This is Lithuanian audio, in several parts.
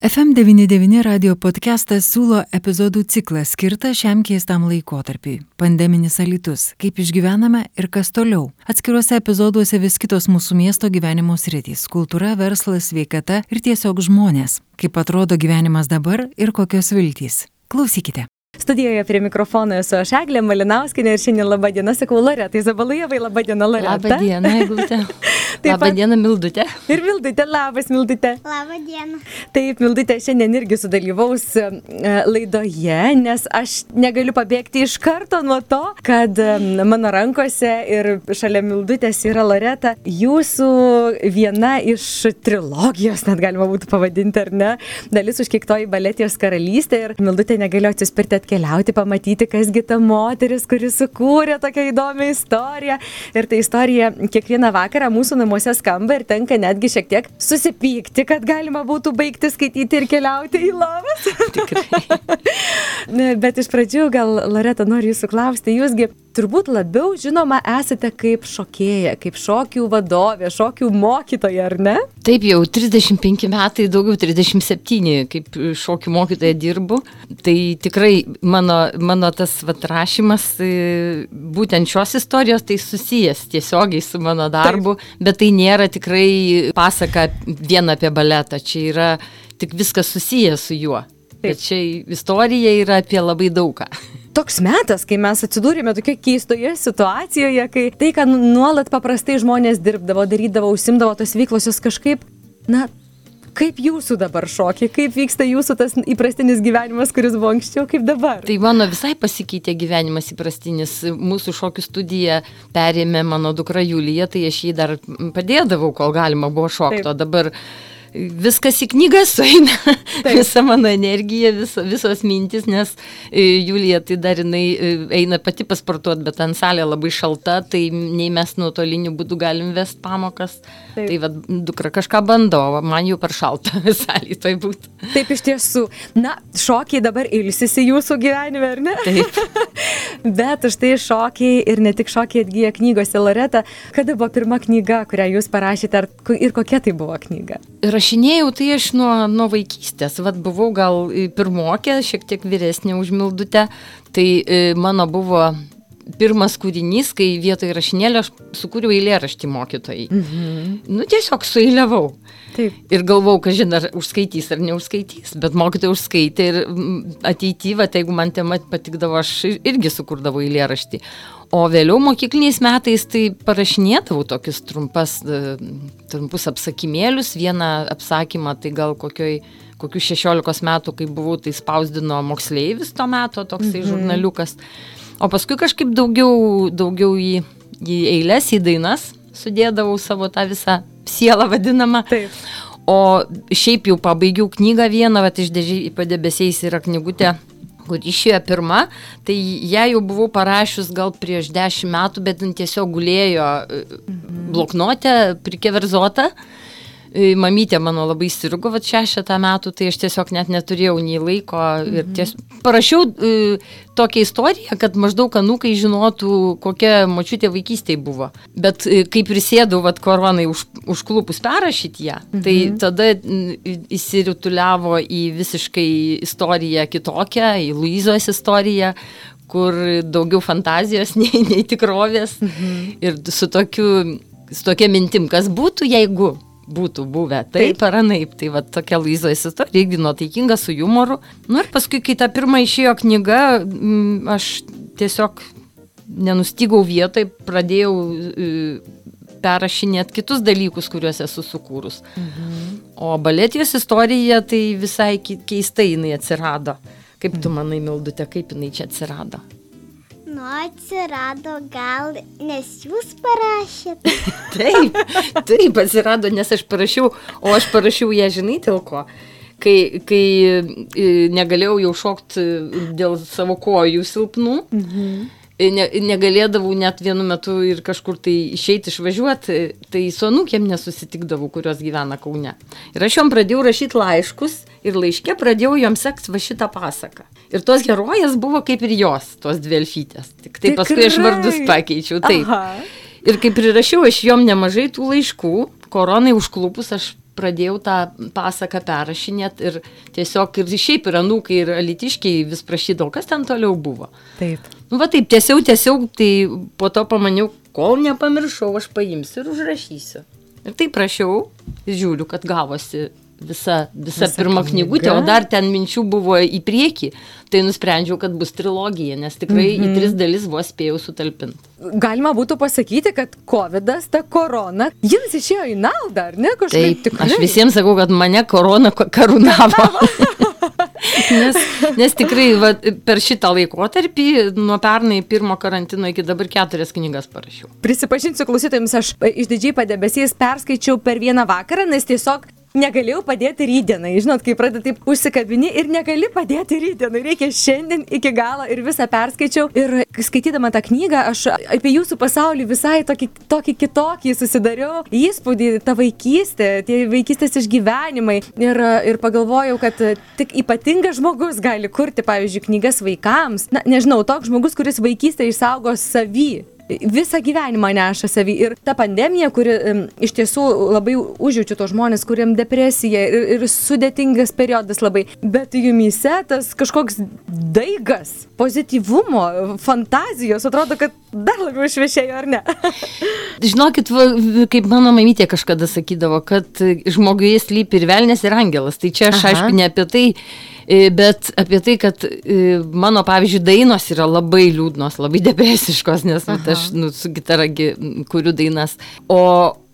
FM99 radio podcastas siūlo epizodų ciklą skirtą šiam keistam laikotarpiui - pandeminis alitus, kaip išgyvename ir kas toliau. Atskiruose epizoduose vis kitos mūsų miesto gyvenimo sritys - kultūra, verslas, sveikata ir tiesiog žmonės. Kaip atrodo gyvenimas dabar ir kokios viltys. Klausykite. Studijoje prie mikrofono esu aš Eglė Malinauskinė ir šiandien laba diena, sakau Loretai Zabalujevai, laba diena Loreta. Labą dieną, Eglutė. Labą pat- dieną, Mildutė. Ir Mildutė, labas Mildutė. Labą dieną. Taip, Mildutė šiandien irgi sudalyvaus e, laidoje, nes aš negaliu pabėgti iš karto nuo to, kad e, mano rankose ir šalia Mildutės yra Loreta, jūsų viena iš trilogijos, net galima būtų pavadinti, ar ne, dalis užkiektoji baletijos karalystė ir Mildutė negalėjo atsispirti atkeliauti, pamatyti, kasgi ta moteris, kuri sukūrė tokią įdomią istoriją. Ir ta istorija kiekvieną vakarą mūsų namuose skamba ir tenka netgi šiek tiek susipykti, kad galima būtų baigti skaityti ir keliauti į lovas. Ne, Bet iš pradžių gal, Loreta, noriu jūsų klausti, jūsgi turbūt labiau žinoma esate kaip šokėja, kaip šokių vadovė, šokių mokytoja, ar ne? Taip jau 35 metai, daugiau 37, kaip šokių mokytoja dirbu. Tai tikrai mano, mano tas vat, rašymas, e, būtent šios istorijos, tai susijęs tiesiogiai su mano darbu, Taip. bet tai nėra tikrai pasaka vien apie baletą, čia yra tik viskas susijęs su juo. Bet čia istorija yra apie labai daugą. Toks metas, kai mes atsidūrėme tokioje keistoje situacijoje, kai tai, ką nuolat paprastai žmonės dirbdavo, darydavo, užsimdavo tos veiklos, jos kažkaip, na, kaip jūsų dabar šokiai, kaip vyksta jūsų tas įprastinis gyvenimas, kuris buvo anksčiau, kaip dabar. Tai mano visai pasikeitė gyvenimas įprastinis. Mūsų šokių studiją perėmė mano dukra Julija, tai aš jį dar padėdavau, kol galima buvo šokti. O dabar viskas į knygą sueina, Taip. visa mano energija, vis, visos mintis, nes e, Julija tai dar jinai e, eina pati pasportuoti, bet ant salė labai šalta, tai nei mes nuotoliniu būdu galim vest pamokas. Taip. Tai vad, dukra kažką bando, man jau per šalta salė tai būtų. Taip iš tiesų. Na, šokiai dabar ilsisi jūsų gyvenime, ar ne? Taip. bet už tai šokiai ir ne tik šokiai atgyja knygose Loreta. Kada buvo pirma knyga, kurią jūs parašėte ar, ir kokia tai buvo knyga? Rašinėjau tai aš nuo, nuo vaikystės, vad buvau gal pirmokė, šiek tiek vyresnė už Mildutę, tai e, mano buvo pirmas kūrinys, kai vietoj rašinėlio aš sukūriau eilėraštį mokytojai. Mhm. Nu, tiesiog sueiliavau. Taip. Ir galvau, kad žinai, ar užskaitys ar neužskaitys, bet mokytojai užskaitė ir ateityvą, tai jeigu man tema patikdavo, aš irgi sukurdavau eilėraštį. O vėliau mokykliniais metais tai parašinėdavau tokius trumpas, trumpus apsakymėlius, vieną apsakymą tai gal kokioj kokių 16 metų, kai buvau, tai spausdino moksleivis to meto, toksai mhm. žurnaliukas. O paskui kažkaip daugiau, daugiau į, į eilės, į dainas sudėdavau savo tą visą sielą vadinamą. Taip. O šiaip jau pabaigiau knygą vieną, bet iš dėžiai padebesiais yra knygutė kur išėjo pirma, tai ją jau buvau parašius gal prieš dešimt metų, bet tiesiog gulėjo mhm. bloknotė, prikeverzota. Mamytė mano labai sirgo, va šešetą metų, tai aš tiesiog net neturėjau nei laiko ir mhm. ties... parašiau e, tokią istoriją, kad maždaug anūkai žinotų, kokia mačiutė vaikystėje buvo. Bet e, kai prisėdau, va koronai už, užklupus perrašyti ją, tai mhm. tai tada įsirituliavo į visiškai istoriją kitokią, į Luizos istoriją, kur daugiau fantazijos nei, nei tikrovės. Mhm. Ir su, tokiu, su tokia mintim, kas būtų, jeigu būtų buvę taip, taip. ar anaip. Tai va tokia Luizos istorija, irgi nuotaikinga su humoru. Nu ir paskui, kai ta pirma išėjo knyga, aš tiesiog nenustygau vietoj, pradėjau perrašinėti kitus dalykus, kuriuos esu sukūrus. Mhm. O baletijos istorija tai visai keistai jinai atsirado. Kaip tu manai, Mildute, kaip jinai čia atsirado? Nu, atsirado gal, nes jūs parašėte. taip, taip, atsirado, nes aš parašiau, o aš parašiau ją, žinai, dėl ko. Kai, kai e, negalėjau jau šokti dėl savo kojų silpnų, mhm ne, negalėdavau net vienu metu ir kažkur tai išeiti, išvažiuoti, tai su anūkėm nesusitikdavau, kurios gyvena Kaune. Ir aš jom pradėjau rašyti laiškus ir laiškė pradėjau jom sekti va šitą pasaką. Ir tos herojas buvo kaip ir jos, tos dvi elfytės. Tik tai Tikrai. paskui aš vardus pakeičiau. Taip. Aha. Ir kaip prirašiau aš jom nemažai tų laiškų, koronai užklupus aš pradėjau tą pasaką perrašinėti ir tiesiog ir šiaip ir anūkai, ir alitiškiai vis prašydavo, kas ten toliau buvo. Taip. Nu, va taip, tiesiog, tiesiog, tai po to pamaniau, kol nepamiršau, aš paimsiu ir užrašysiu. Ir taip prašiau, žiūriu, kad gavosi visa, visa, visa pirma knyga. knygutė, o dar ten minčių buvo į priekį, tai nusprendžiau, kad bus trilogija, nes tikrai mm -hmm. į Mhm. tris dalis vos spėjau sutalpinti. Galima būtų pasakyti, kad COVID, ta korona, jums išėjo į naudą, ar ne? Kažkaip Taip, aš visiems sakau, kad mane korona ko- karūnavo. nes, nes tikrai va, per šitą laikotarpį, nuo pernai pirmo karantino iki dabar keturias knygas parašiau. Prisipažinsiu klausytojams, aš e, išdidžiai padebesys perskaičiau per vieną vakarą, nes tiesiog negalėjau padėti rydienai. Žinot, kai pradedi taip užsikabini ir negali padėti rydienai. Reikia šiandien iki galo ir visą perskaičiau. Ir skaitydama tą knygą, aš apie jūsų pasaulį visai tokį, tokį kitokį susidariau įspūdį, ta vaikystė, tie vaikystės išgyvenimai. Ir, ir pagalvojau, kad tik ypatingas žmogus gali kurti, pavyzdžiui, knygas vaikams. Na, nežinau, toks žmogus, kuris vaikystę išsaugo savy visą gyvenimą neša savį. Ir ta pandemija, kuri iš tiesų labai užjaučiu tos žmonės, kuriam depresija ir, ir sudėtingas periodas labai, bet jumyse tas kažkoks daigas, pozityvumo, fantazijos, atrodo, kad dar labiau išvešėjo, ar ne? Žinokit, va, kaip mano mamytė kažkada sakydavo, kad žmoguje slypi ir velnės, ir angelas. Tai čia aš Aha. aišku ne apie tai, bet apie tai, kad e, mano, pavyzdžiui, dainos yra labai liūdnos, labai depresiškos, nes vat, aš nu, su gitara gi, m, kuriu dainas. O,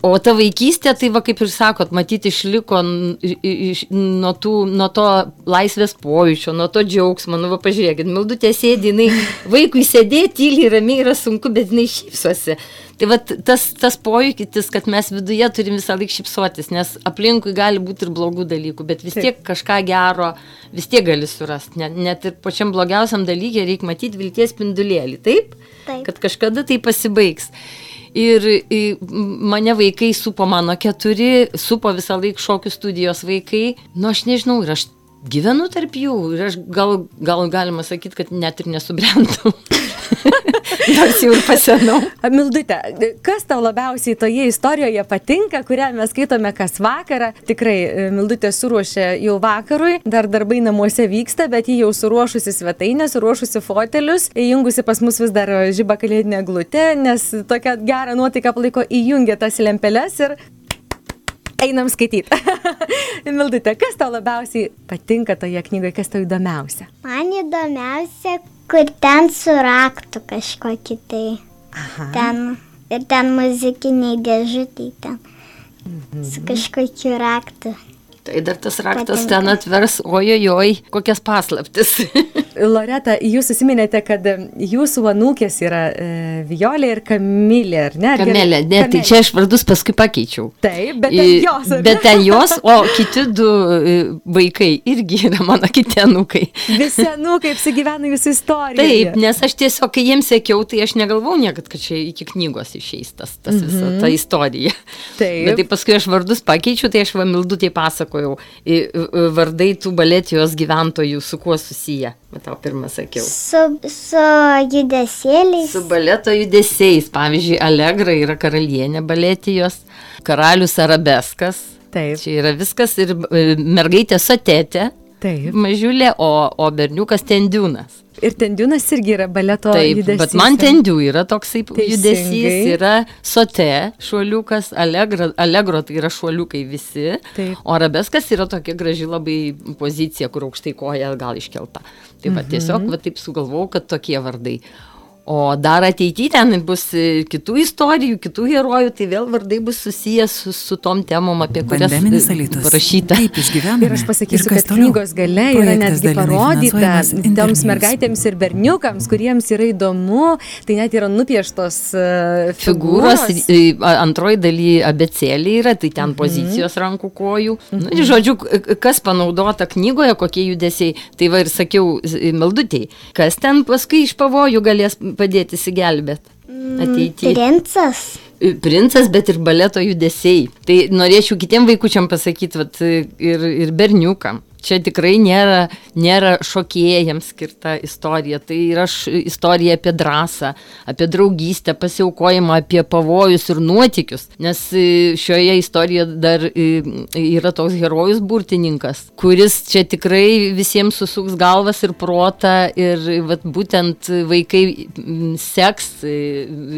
o ta vaikystė, tai va kaip ir sakot, matyti išliko nuo, tų, nuo to laisvės pojūčio, nuo to džiaugsmo. Nu, va, pažiūrėkit, mildutė sėdi, jinai vaikui sėdėti tyliai, ramiai yra sunku, bet jinai šypsosi. Tai va tas, tas pojūkis, kad mes viduje turim visą laiką šypsotis, nes aplinkui gali būti ir blogų dalykų, bet vis tiek kažką gero vis tiek gali surasti. Net, net ir pačiam blogiausiam dalykė reikia matyti vilties spindulėlį, taip? Taip. Kad kažkada tai pasibaigs. Ir mane vaikai supo mano keturi, supo visą laiką šokių studijos vaikai. Nu, aš nežinau, ir aš gyvenu tarp jų. Ir aš gal, gal galima sakyti, kad net ir nesubrendau. Nors jau ir pasenau. Mildute, kas tau labiausiai toje istorijoje patinka, kurią mes skaitome kas vakarą? Tikrai, e, Mildutė suruošė jau vakarui, dar darbai namuose vyksta, bet ji jau suruošusi svetainę, suruošusi fotelius, įjungusi pas mus vis dar žyba kalėdinė glutė, nes tokia gera nuotaika palaiko įjungia tas lempeles ir einam skaityti. Mildute, kas tau labiausiai patinka toje knygoje, kas tau įdomiausia? Man įdomiausia, kur ten su raktu kažkokį tai. Aha. Ten. Ir ten muzikiniai dėžutė ten. Su kažkokiu raktu. Tai dar tas raktas ten atvers, ojojoj, kokias paslaptis. Loreta, jūs susiminėte, kad jūsų anūkės yra e, Violė ir Kamilė, ar ne? Ar gerai? Kamelė, ne, tai čia aš vardus paskui pakeičiau. Taip, bet ten jos. ne? Bet ten jos, o kiti du e, vaikai irgi yra mano kiti anūkai. Visi anūkai apsigyvena jūsų istoriją. Taip, nes aš tiesiog, kai jiems sekiau, tai aš negalvau niekad, kad čia iki knygos išeis tas, tas visa ta istorija. Mhm. Taip. Bet tai paskui aš vardus pakeičiau, tai aš vamildutė pasakojau vardai tų baletijos gyventojų, su kuo susiję. Bet tau pirmą sakiau. Su, su judesėliais. Su baleto judesiais, pavyzdžiui, Allegra yra karalienė baletijos, karalius arabeskas. Taip. Čia yra viskas ir e, mergaitė sotetė, Taip. mažiulė, o, o berniukas tendiūnas. Ir tendiūnas irgi yra baleto Taip, judesys. bet man tendių yra toksai Teisingai. judesys, yra sote, šuoliukas, allegro, allegro tai yra šuoliukai visi, Taip. o arabeskas yra tokia graži labai pozicija, kur aukštai koja gal iškelta. Tai va, tiesiog va, taip sugalvojau, kad tokie vardai. O dar ateityje ten bus e, kitų istorijų, kitų herojų, tai vėl vardai bus susijęs su, su tom temom, apie kurias e, parašyta. Kaip išgyvename. Ir aš pasakysiu, kas kad toliau? knygos gale yra netgi parodyta toms mergaitėms ir berniukams, kuriems yra įdomu, tai net yra nupieštos uh, figūros, figūros. antroji daly abecėlė yra, tai ten pozicijos rankų kojų. Nu, ir žodžiu, kas panaudota knygoje, kokie judesiai. Tai va ir sakiau meldutėjai, kas ten paskui iš pavojų galės padėti įsigelbėti ateityje. Princas. Princas, bet ir baleto judesiai. Tai norėčiau kitiem vaikučiam pasakyti, vat, ir, ir berniukam. Čia tikrai nėra, nėra šokėjams skirta istorija, tai yra š, istorija apie drąsą, apie draugystę, pasiaukojimą, apie pavojus ir nuotikius, nes e, šioje istorijoje dar e, yra toks herojus burtininkas, kuris čia tikrai visiems susuks galvas ir protą ir vat, būtent vaikai seks, e,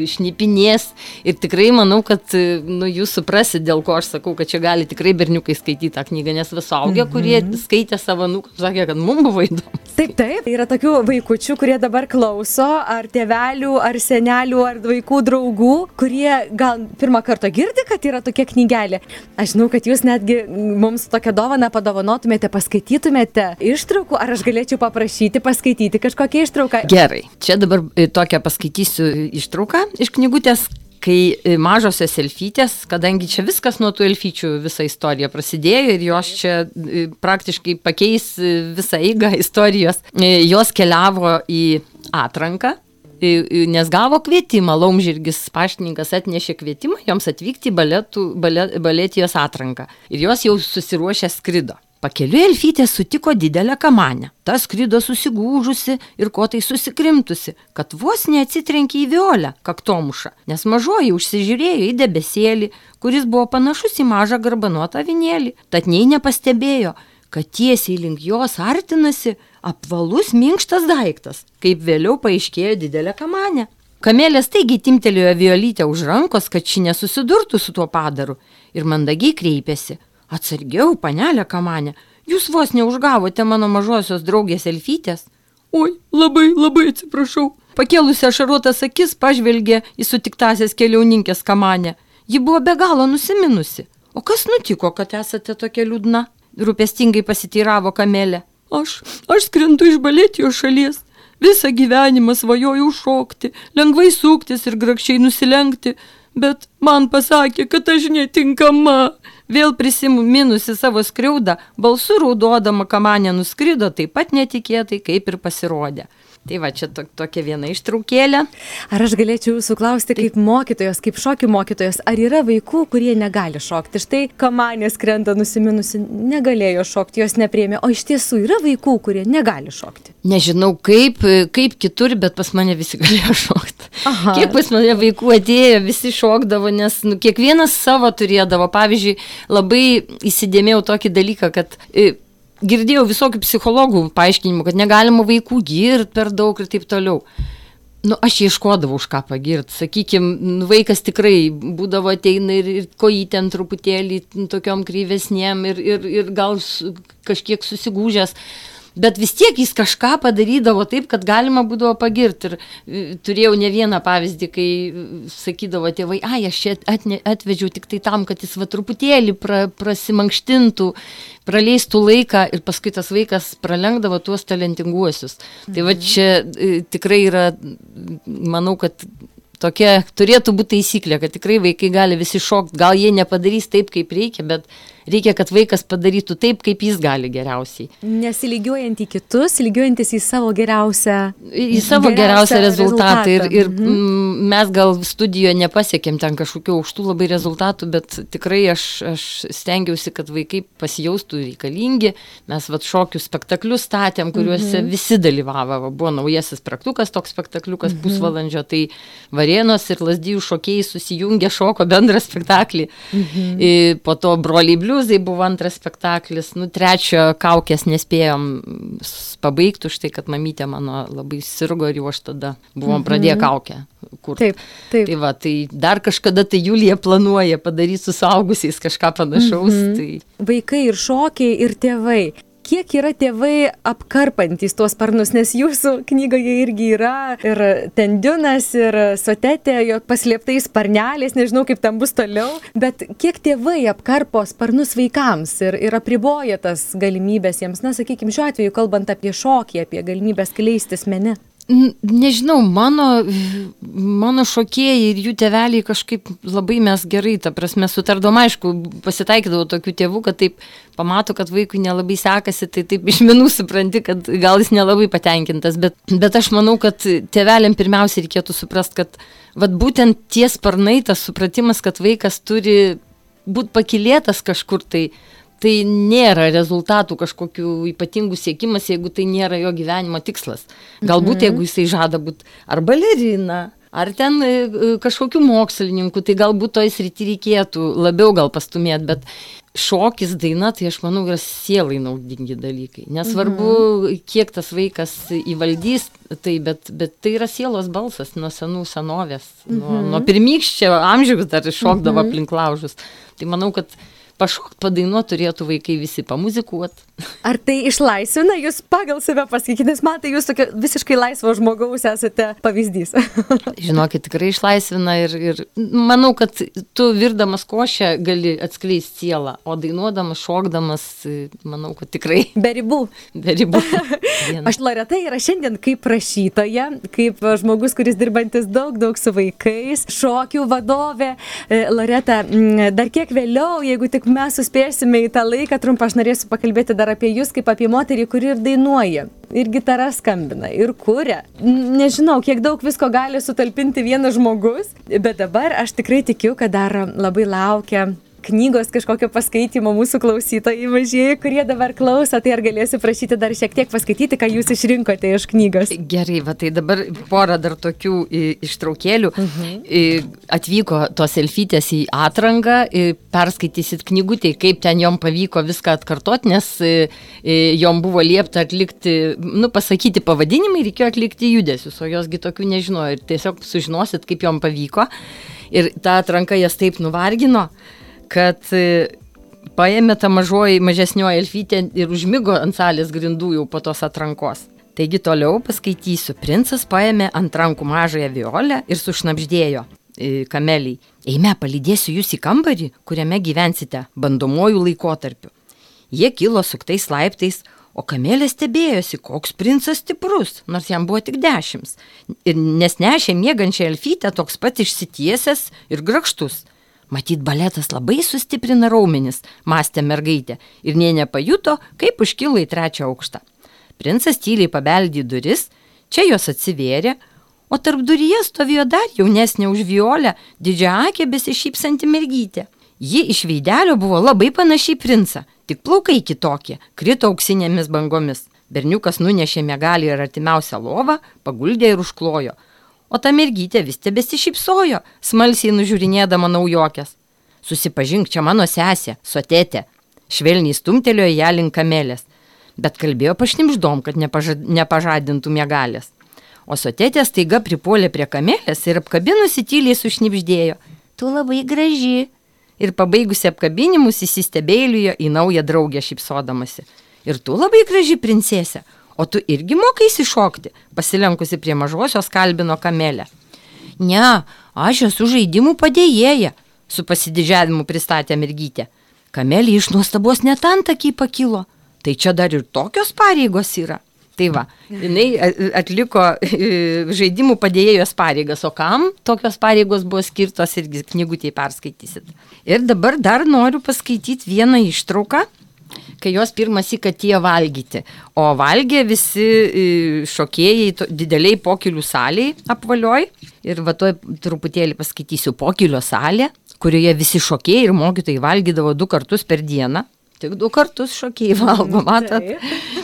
šnipinės. Ir tikrai manau, kad nu, jūs suprasit, dėl ko aš sakau, kad čia gali tikrai berniukai skaityti tą knygą, nes visaugia, mm -hmm. kurie skaitė savo nukus, sakė, kad mums buvo įdomu. Taip, taip, yra tokių vaikučių, kurie dabar klauso, ar tėvelių, ar senelių, ar vaikų draugų, kurie gal pirmą kartą girdi, kad yra tokia knygelė. Aš žinau, kad jūs netgi mums tokią dovaną padovanotumėte, paskaitytumėte ištraukų, ar aš galėčiau paprašyti paskaityti kažkokią ištrauką. Gerai, čia dabar e, tokią paskaitysiu ištrauką iš knygutės kai e, mažosios elfytės, kadangi čia viskas nuo tų elfyčių visa istorija prasidėjo ir jos čia e, praktiškai pakeis e, visą eigą istorijos, jos keliavo į atranką. Nes gavo kvietimą, Laumžirgis paštininkas atnešė kvietimą joms atvykti į baletų, balet, baletijos atranką. Ir jos jau susiruošę skrido. Pakeliu Elfytė sutiko didelę kamanę. Ta skrido susigūžusi ir ko tai susikrimtusi, kad vos neatsitrenkė į violę, kaktomušą, nes mažoji užsižiūrėjo į debesėlį, kuris buvo panašus į mažą garbanuotą vinėlį, tad nei nepastebėjo, kad tiesiai link jos artinasi apvalus minkštas daiktas, kaip vėliau paaiškėjo didelė kamanė. Kamėlė staigiai timtelėjo violytę už rankos, kad ši nesusidurtų su tuo padaru ir mandagiai kreipėsi. Atsargiau, panelė kamanė, jūs vos neužgavote mano mažosios draugės elfytės. Oi, labai, labai atsiprašau. Pakėlusi ašaruotas akis pažvelgė į sutiktasias keliauninkės kamanę. Ji buvo be galo nusiminusi. O kas nutiko, kad esate tokia liūdna? Rūpestingai pasityravo kamelė. Aš, aš skrendu iš baletijos šalies. Visą gyvenimą svajoju šokti, lengvai suktis ir grakščiai nusilenkti, bet man pasakė, kad aš netinkama. Vėl prisiminusi savo skriaudą, balsu raudodama kamanė nuskrido taip pat netikėtai, kaip ir pasirodė. Tai va, čia to, tokia viena ištraukėlė. Ar aš galėčiau jūsų klausti, kaip mokytojas, kaip šokių mokytojas, ar yra vaikų, kurie negali šokti? Štai kamanė skrenda nusiminusi, negalėjo šokti, jos nepriemė, o iš tiesų yra vaikų, kurie negali šokti. Nežinau kaip, kaip kitur, bet pas mane visi galėjo šokti. Aha. Kiek pas mane vaikų atėjo, visi šokdavo, nes nu, kiekvienas savo turėdavo. Pavyzdžiui, labai įsidėmėjau tokį dalyką, kad girdėjau visokių psichologų paaiškinimų, kad negalima vaikų girti per daug ir taip toliau. Nu, aš ieškodavau už ką pagirti. Sakykime, nu, vaikas tikrai būdavo ateina ir, ir kojytėm truputėlį tokiom kryvesnėm ir, ir, ir gal kažkiek susigūžęs bet vis tiek jis kažką padarydavo taip, kad galima būdavo pagirti. Ir e, turėjau ne vieną pavyzdį, kai e, sakydavo tėvai, ai, aš čia atne, atvežiau tik tai tam, kad jis va truputėlį pra, prasimankštintų, praleistų laiką ir paskui tas vaikas pralenkdavo tuos talentinguosius. Mhm. Tai va mhm. čia e, tikrai yra, manau, kad tokia turėtų būti taisyklė, kad tikrai vaikai gali visi šokti, gal jie nepadarys taip, kaip reikia, bet reikia, kad vaikas padarytų taip, kaip jis gali geriausiai. Nesilygiuojant į kitus, lygiuojantis į savo geriausią. Į savo geriausią, geriausią rezultatą. rezultatą. Ir, ir mhm. mes gal studijoje nepasiekėm ten kažkokių aukštų labai rezultatų, bet tikrai aš, aš stengiausi, kad vaikai pasijaustų reikalingi. Mes vad šokių spektaklius statėm, kuriuose mhm. visi dalyvavo. Buvo naujasis praktukas, toks spektakliukas mhm. pusvalandžio, tai Varėnos ir Lasdijų šokėjai susijungė, šoko bendrą spektaklį. Mhm. Po to broliai bliu bliuzai buvo antras spektaklis, nu trečio kaukės nespėjom pabaigti už tai, kad mamytė mano labai sirgo ir jau aš tada buvom mhm. pradėję kaukę. Kur. Taip, taip. Tai va, tai dar kažkada tai Julija planuoja padaryti su saugusiais kažką panašaus. Mhm. Tai... Vaikai ir šokiai, ir tėvai kiek yra tėvai apkarpantys tuos sparnus, nes jūsų knygoje irgi yra ir tendiunas, ir sotetė, jo paslėptais sparneliais, nežinau kaip tam bus toliau, bet kiek tėvai apkarpo sparnus vaikams ir, ir apriboja tas galimybės jiems, na, sakykime, šiuo atveju kalbant apie šokį, apie galimybės kleistis mene. Nežinau, mano, mano šokėjai ir jų teveliai kažkaip labai mes gerai, ta prasme, sutardom, aišku, pasitaikydavo tokių tėvų, kad taip pamato, kad vaikui nelabai sekasi, tai taip iš minų supranti, kad gal jis nelabai patenkintas, bet, bet aš manau, kad teveliam pirmiausia reikėtų suprasti, kad vat, būtent tie sparnai, tas supratimas, kad vaikas turi būti pakilėtas kažkur tai, tai nėra rezultatų kažkokių ypatingų siekimas, jeigu tai nėra jo gyvenimo tikslas. Galbūt mhm. jeigu jisai žada būti ar balerina, ar ten e, e, kažkokių mokslininkų, tai galbūt toj srity reikėtų labiau gal pastumėti, bet šokis, daina, tai aš manau, yra sielai naudingi dalykai. Nesvarbu, mhm. kiek tas vaikas įvaldys, tai, bet, bet tai yra sielos balsas nuo senų senovės, mhm. nuo, nuo pirmykščio amžiaus dar šokdavo mhm. aplink laužus. Tai manau, kad pašokt, padainuot turėtų vaikai visi pamuzikuot. Ar tai išlaisvina jūs pagal save pasakykite, nes man tai jūs tokia visiškai laisvo žmogaus esate pavyzdys. Žinokit, tikrai išlaisvina ir, ir manau, kad tu virdamas košę gali atskleisti sielą, o dainuodamas, šokdamas, manau, kad tikrai. Be ribų. Be ribų. Aš Loreta yra šiandien kaip rašytoja, kaip žmogus, kuris dirbantis daug, daug su vaikais, šokių vadovė. E, Loreta, dar kiek vėliau, jeigu tik mes suspėsime į tą laiką trumpą, aš norėsiu pakalbėti dar apie jūs kaip apie moterį, kuri ir dainuoja, ir gitarą skambina, ir kuria. Nežinau, kiek daug visko gali sutalpinti vienas žmogus, bet dabar aš tikrai tikiu, kad dar labai laukia knygos kažkokio paskaitimo mūsų klausytojai mažieji, kurie dabar klauso, tai ar galėsiu prašyti dar šiek tiek paskaityti, ką jūs išrinkote iš knygos? Gerai, va tai dabar porą dar tokių ištraukėlių. Mhm. Atvyko tos elfytės į atranką, perskaitysit knygutį, kaip ten jom pavyko viską atkartoti, nes jom buvo liepta atlikti, nu, pasakyti pavadinimai, reikėjo atlikti judesius, o josgi tokių nežinojo ir tiesiog sužinosit, kaip jom pavyko. Ir ta atranka jas taip nuvargino, kad e, paėmė tą mažoji, mažesnioji elfytė ir užmygo ant salės grindų jau po tos atrankos. Taigi toliau paskaitysiu. Princas paėmė ant rankų mažąją violę ir sušnapždėjo e, kameliai. Eime, palydėsiu jūs į kambarį, kuriame gyvensite bandomojų laikotarpiu. Jie kilo suktais laiptais, o kamelė stebėjosi, koks princas stiprus, nors jam buvo tik dešimt. Ir nes nešė mėgančią elfytę toks pat išsitiesęs ir grakštus. Matyt, baletas labai sustiprina raumenis, mąstė mergaitė ir nie nepajuto, kaip užkilo į trečią aukštą. Princas tyliai pabeldė duris, čia jos atsivėrė, o tarp duryje stovėjo dar jaunesnė už violę, didžiaakė besišypsanti mergytė. Ji iš veidelio buvo labai panašiai princą, tik plaukai kitokie, krito auksinėmis bangomis. Berniukas nunešė mėgalį ir artimiausią lovą, paguldė ir užklojo – o ta mergytė vis tebesišypsojo, smalsiai nužiūrinėdama naujokės. Susipažink čia mano sesė, sotėtė. Švelniai stumtelėjo ją link kamelės, bet kalbėjo pašnimždom, kad nepažad, nepažadintų mėgalės. O sotėtė staiga pripuolė prie kamelės ir apkabinusi tyliai sušnipždėjo. Tu labai graži. Ir pabaigusi apkabinimus įsistebėlijo į naują draugę šypsodamasi. Ir tu labai graži princesė, O tu irgi mokaisi šokti, pasilenkusi prie mažosios kalbino kamelę. Ne, aš esu žaidimų padėjėja, su pasididžiavimu pristatė mergytė. Kamelė iš nuostabos net antakiai pakilo. Tai čia dar ir tokios pareigos yra. Tai va, jinai atliko žaidimų padėjėjos pareigas, o kam tokios pareigos buvo skirtos irgi knygutėje perskaitysit. Ir dabar dar noriu paskaityti vieną ištrauką kai jos pirmas įk atėjo valgyti. O valgė visi e, šokėjai dideliai pokilių saliai apvalioj. Ir va to truputėlį paskaitysiu pokilio salė, kurioje visi šokėjai ir mokytojai valgydavo du kartus per dieną. Tik du kartus šokėjai valgo, matot.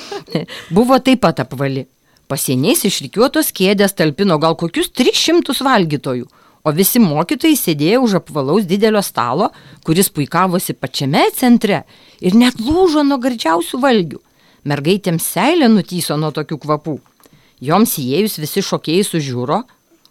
Buvo taip pat apvali. Pasieniais išrikiuotos kėdės talpino gal kokius 300 valgytojų o visi mokytojai sėdėjo už apvalaus didelio stalo, kuris puikavosi pačiame centre ir net lūžo nuo gardžiausių valgių. Mergaitėms seilė nutyso nuo tokių kvapų. Joms įėjus visi šokėjai sužiūro,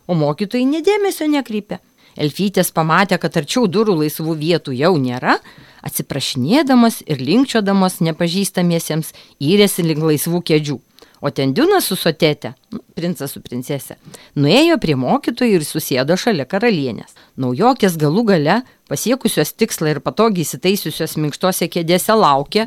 o mokytojai nedėmesio nekreipė. Elfytės pamatė, kad arčiau durų laisvų vietų jau nėra, atsiprašinėdamas ir linkčiodamas nepažįstamiesiems įrėsi link laisvų kėdžių. O ten Diunas su sotėte, nu, princas su princesė, nuėjo prie mokytojų ir susėdo šalia karalienės. Naujokės galų gale, pasiekusios tikslą ir patogiai įsitaisiusios minkštose kėdėse laukė,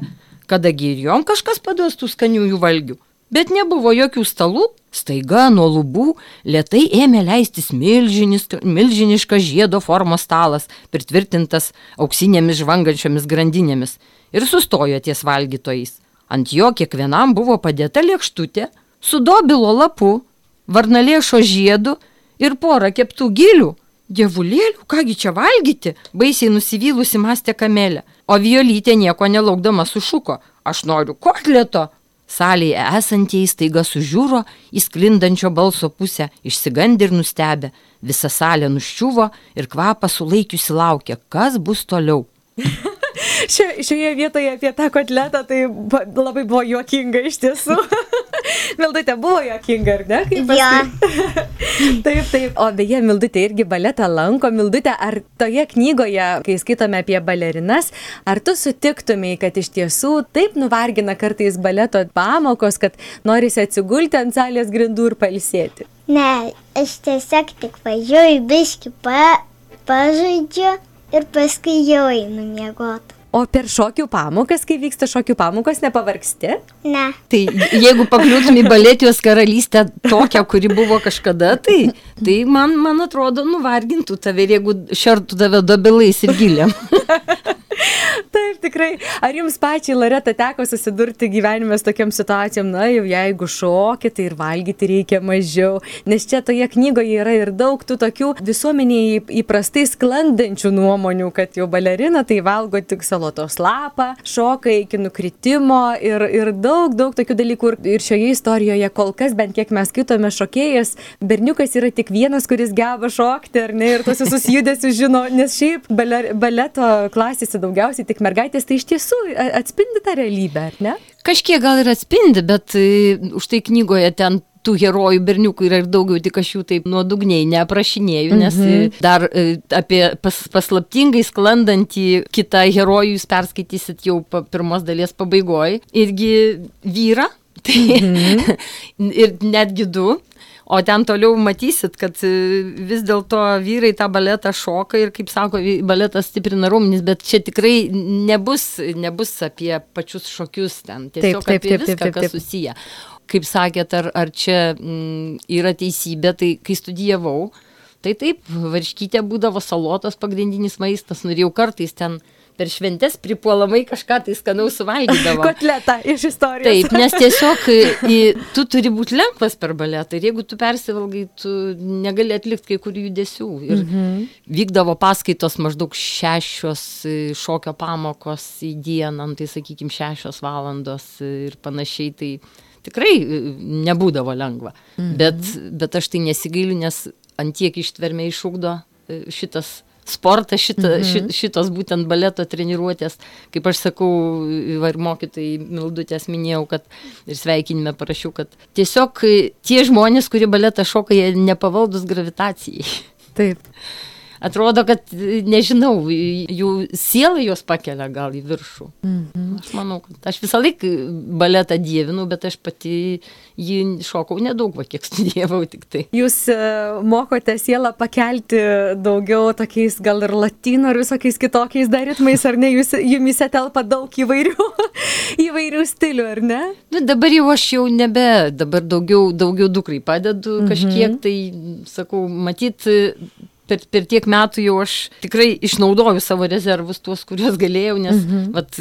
kadagi ir jom kažkas paduos tų skaniųjų valgių. Bet nebuvo jokių stalų, staiga nuo lubų lietai ėmė leistis milžiniškas žiedo formos stalas, pritvirtintas auksinėmis žvangančiomis grandinėmis ir sustojo ties valgytojais. Ant jo kiekvienam buvo padėta lėkštutė su dobilo lapu, varnalėšo žiedu ir pora keptų gilių. Dievulėlių, kągi čia valgyti, baisiai nusivylusi mąstė kamelė. O Violytė nieko nelaukdama sušuko, aš noriu kotleto. Salėje esantieji staiga sužiūro į sklindančio balso pusę, išsigandė ir nustebė. Visa salė nuščiuvo ir kvapą sulaikiusi laukė, kas bus toliau. Šio, šioje vietoje apie tą kotletą tai ba, labai buvo juokinga iš tiesų. Mildutė buvo juokinga, ar ne? Kaip paskui? taip, taip. O beje, Mildutė irgi baletą lanko. Mildutė, ar toje knygoje, kai skaitome apie balerinas, ar tu sutiktumai, kad iš tiesų taip nuvargina kartais baleto pamokos, kad norisi atsigulti ant salės grindų ir palsėti? Ne, aš tiesiog tik važiuoju, biški pa, pažaidžiu ir paskui jau einu miegoti. O per šokių pamokas, kai vyksta šokių pamokos, nepavargsti? Ne, Tai jeigu pakliūtum į baletijos karalystę tokią, kuri buvo kažkada, tai, tai man, man atrodo, nuvargintų tave, ir jeigu šertų tave dobilais ir giliam. Taip, tikrai. Ar jums pačiai, Loreta, teko susidurti gyvenime su tokiam situacijom, na, jau jeigu šokį, tai ir valgyti reikia mažiau, nes čia toje knygoje yra ir daug tų tokių visuomeniai įprastai sklandančių nuomonių, kad jau balerina tai valgo tik salotos lapą, šoka iki nukritimo ir, ir daug, daug tokių dalykų. Ir šioje istorijoje kol kas, bent kiek mes skaitome, šokėjas, berniukas yra tik vienas, kuris geba šokti, ar ne, ir tos visus judesius žino, nes šiaip baler, baleto klasėse daugiausiai tik mergaitės, tai iš tiesų a- atspindi tą realybę, ar ne? Kažkiek gal ir atspindi, bet e, už tai knygoje ten tų herojų berniukų yra ir daugiau, tik aš jų taip nuodugniai neaprašinėjau, nes mhm. dar e, apie pas, paslaptingai sklandantį kitą herojų jūs perskaitysit jau pirmos dalies pabaigoje. Irgi vyrą, tai mhm. ir netgi du. O ten toliau matysit, kad e, vis dėlto vyrai tą baletą šoka ir, kaip sako, baletas stiprina raumenis, bet čia tikrai nebus, nebus apie pačius šokius ten. Tiesiog taip, apie taip, viską, taip, taip, kas taip. susiję. Kaip sakėt, ar, ar čia mm, yra teisybė, tai kai studijavau, tai taip, varškytė būdavo salotos pagrindinis maistas, norėjau kartais ten per šventes pripuolamai kažką tai skanaus suvalgydavo. Kotletą iš istorijos. Taip, nes tiesiog į, į, tu turi būti lengvas per baletą ir jeigu tu persivalgai, tu negali atlikti kai kurių judesių. Ir mhm. vykdavo paskaitos maždaug šešios e, šokio pamokos į dieną, nu, tai sakykime šešios valandos ir panašiai. Tai tikrai e, nebūdavo lengva. Mhm. Bet, bet aš tai nesigailiu, nes antiek ištvermė išūkdo e, šitas sportas, šita, mhm. šit, šitos būtent baleto treniruotės, kaip aš sakau, ir mokytojai Mildutės minėjau, kad ir sveikinime parašiau, kad tiesiog tie žmonės, kurie baletą šoka, jie nepavaldus gravitacijai. Taip. Atrodo, kad, e, nežinau, jų siela juos pakelia gal į viršų. Mhm. Aš manau, kad aš visą laiką baletą dievinu, bet aš pati jį šokau nedaug, va, kiek studijavau tik tai. Jūs e, mokote sielą pakelti daugiau tokiais gal ir latino ar visokiais kitokiais dar ritmais, ar ne? Jūs, jumise telpa daug įvairių, įvairių stilių, ar ne? Nu, dabar jau aš jau nebe, dabar daugiau, daugiau dukrai padedu kažkiek, tai sakau, matyt, per, per tiek metų jau aš tikrai išnaudoju savo rezervus, tuos, kuriuos galėjau, nes mhm. vat,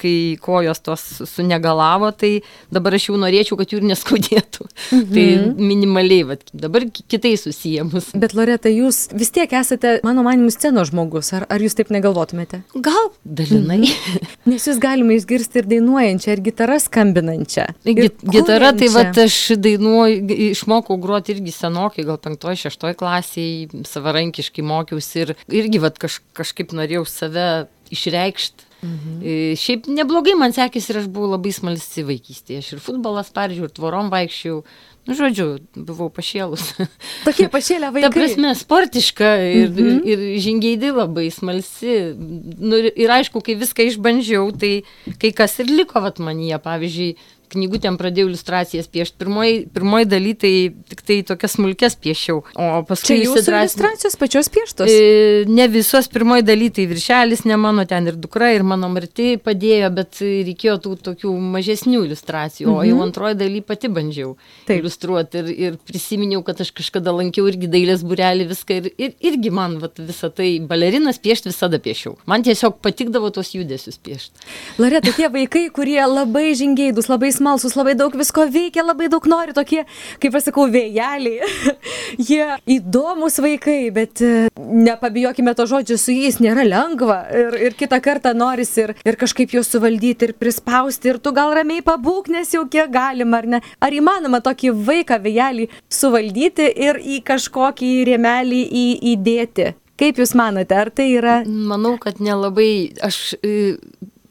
kai kojos tos sunegalavo, tai dabar aš jau norėčiau, kad jų ir neskaudėtų. Mhm. Tai minimaliai, vat, dabar ki- kitais susijęmus. Bet Loreta, jūs vis tiek esate, mano manimu, scenos žmogus, ar, ar jūs taip negalvotumėte? Gal dalinai. Mhm. Nes jūs galima išgirsti ir dainuojančią, ir gitarą skambinančią. ir Git- Gitara, tai va, kuriančią. aš dainuoju, išmokau groti irgi senokai, gal penktoje, šeštoje klasėje, savarankiškai mokiausi ir irgi va, kaž, kažkaip norėjau save išreikšti. Mhm. Šiaip neblogai man sekėsi ir aš buvau labai smalsi vaikystėje. Aš ir futbolas peržiūrėjau, ir tvorom vaikščiau. Nu, žodžiu, buvau pašėlus. Tokie pašėlę vaikai. Ta prasme, sportiška ir, mhm. ir, ir žingeidi labai smalsi. Nu, ir, ir aišku, kai viską išbandžiau, tai kai kas ir liko vat manyje. Pavyzdžiui, knygutėm pradėjau iliustracijas piešti. Pirmoji, pirmoji daly tai tik tai tokias smulkes piešiau. O paskui Čia jūsų įsidrąsinau- iliustracijos pačios pieštos. E, Ne visos pirmoji daly, tai viršelis ne mano, ten ir dukra, ir mano marti padėjo, bet reikėjo tų tokių mažesnių iliustracijų, mhm. o jau antroji daly pati bandžiau Taip. iliustruoti ir, ir prisiminiau, kad aš kažkada lankiau irgi dailės burelį viską ir, ir irgi man vat, visą tai balerinas piešti visada piešiau. Man tiesiog patikdavo tos judesius piešti. Loreta, tie vaikai, kurie labai žingeidus, labai smalsus, smalsus, labai daug visko veikia, labai daug nori, tokie, kaip aš sakau, vėjeliai. Jie įdomus vaikai, bet e, nepabijokime to žodžio, su jais nėra lengva. Ir, ir kitą kartą noris ir, ir kažkaip juos suvaldyti, ir prispausti, ir tu gal ramiai pabūk, nes jau kiek galima, ar ne? Ar įmanoma tokį vaiką vėjelį suvaldyti ir į kažkokį rėmelį į, įdėti? Kaip Jūs manote, ar tai yra? Manau, kad nelabai. Aš e,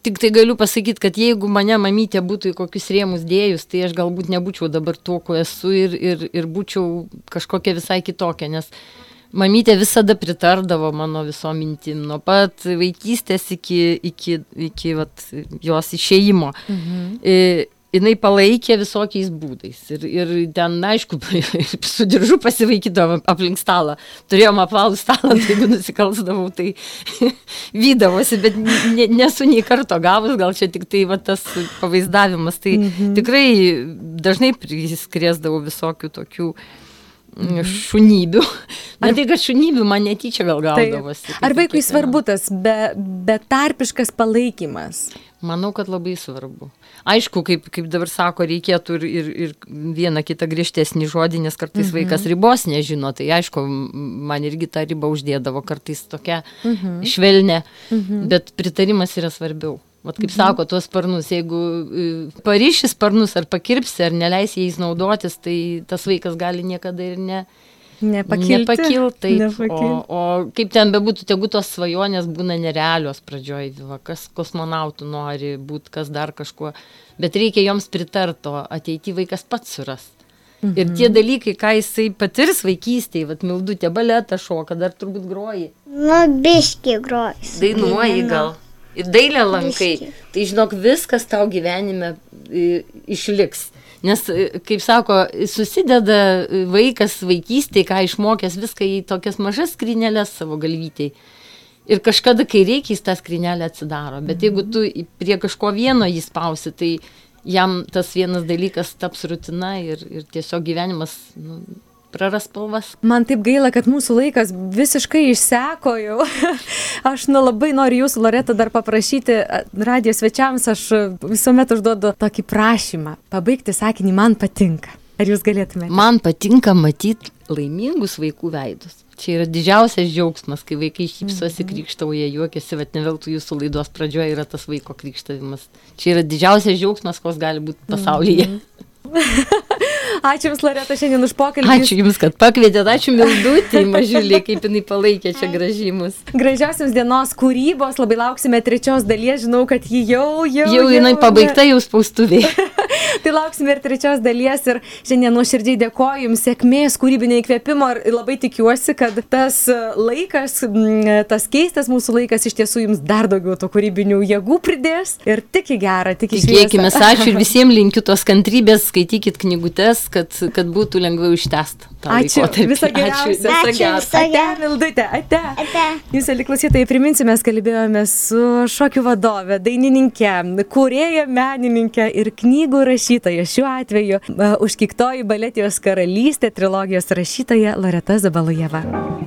tik tai galiu pasakyti, kad jeigu mane mamytė būtų į kokius rėmus dėjus, tai aš galbūt nebūčiau dabar tuo, kuo esu ir, ir, ir būčiau kažkokia visai kitokia, nes mamytė visada pritardavo mano viso mintim, nuo pat vaikystės iki, iki, iki vat, jos išėjimo. Mhm. Jinai palaikė visokiais būdais. Ir, ir ten, aišku, su diržu pasivaikydavom aplink stalą. Turėjom apvalų stalą, tai jeigu nusikalsdavau, tai vydavosi, bet ne, nesu nei karto gavus, gal čia tik tai va, tas pavaizdavimas. Tai mhm. tikrai dažnai priskrėsdavau visokių tokių mhm. Šunybių. Na tai, kad šunybių man netyčia gal gaudavosi. Tai, ar vaikui svarbu tas be, betarpiškas palaikymas? Manau, kad labai svarbu. Aišku, kaip, kaip dabar sako, reikėtų ir, ir, ir vieną kitą griežtesnį žodį, nes kartais mhm. vaikas ribos nežino, tai aišku, man irgi tą ribą uždėdavo kartais tokia mhm. švelnė, mhm. bet pritarimas yra svarbiau. Vat kaip mhm. sako, tuos sparnus, jeigu e, pariši sparnus ar pakirpsi, ar neleisi jais naudotis, tai tas vaikas gali niekada ir ne, Nepakilti. Nepakilti, taip. Nepakilti. O, o kaip ten bebūtų, tegu tos svajonės būna nerealios pradžioj, va, kas kosmonautų nori būti, kas dar kažkuo, bet reikia joms pritarto, ateity vaikas pats suras. Mhm. Ir tie dalykai, ką jisai patirs vaikystėje, vad mildutė baletą šoka, dar turbūt groji. Nu, biški groji. Dainuoji gal. Ir dailę lankai. Biški. Tai žinok, viskas tau gyvenime išliks. Nes, e, kaip sako, susideda e, vaikas vaikystėje, ką išmokęs viską į tokias mažas skrinelės savo galvytėje. Ir kažkada, kai reikia, jis tą skrinelę atsidaro. Bet jeigu tu prie kažko vieno jį spausi, tai jam tas vienas dalykas taps rutina ir, ir tiesiog gyvenimas nu, praras spalvas. Man taip gaila, kad mūsų laikas visiškai išseko jau. aš nu labai noriu jūsų, Loreta, dar paprašyti radijos svečiams, aš visuomet užduodu tokį prašymą. Pabaigti sakinį man patinka. Ar jūs galėtumėte? Man patinka matyti laimingus vaikų veidus. Čia yra didžiausias džiaugsmas, kai vaikai šypsosi, mhm. krikštauja, juokiasi, bet ne veltui jūsų laidos pradžioje yra tas vaiko krikštavimas. Čia yra didžiausias džiaugsmas, koks gali būti pasaulyje. Mm -hmm. ačiū Jums, Loreta, šiandien už pokalbį. Ačiū Jums, kad pakvietėte, ačiū Mildutį, mažiulį, kaip jinai palaikė čia gražymus. Gražiausiams dienos kūrybos, labai lauksime trečios dalies, žinau, kad ji jau, jau. Jau jinai jau, pabaigta, jau spaustuvė. tai lauksime ir trečios dalies ir šiandien nuoširdžiai dėkoju Jums sėkmės, kūrybinio įkvėpimo ir labai tikiuosi, kad tas laikas, tas keistas mūsų laikas iš tiesų Jums dar daugiau to kūrybinių jėgų pridės ir tik į gerą, tik į šviesą. Tikėkime, ačiū ir visiems linkiu tos kantrybės, skaitykit knygutes, kad, kad būtų lengviau ištest. Ačiū. Visą geriausią. Ačiū. Visą gerą. Ate, Mildutė, ate. ate. Jūs, aliklausytai, priminsiu, mes kalbėjome su šokių vadove, dainininkė, kurėja menininkė ir knygų rašytoja. Šiuo atveju uh, užkiktoji baletijos karalystė trilogijos rašytoja Loreta Zabalujeva.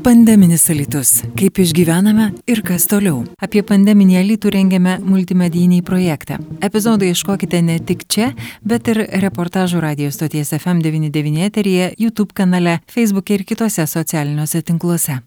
Pandeminis alitus. Kaip išgyvename ir kas toliau. Apie pandeminį alitų rengiame multimedijinį projektą. Epizodai iškokite ne tik čia, bet ir reportažų radijos stoties FM99 eteryje, YouTube kanale, Facebook ir kitose socialiniuose tinkluose.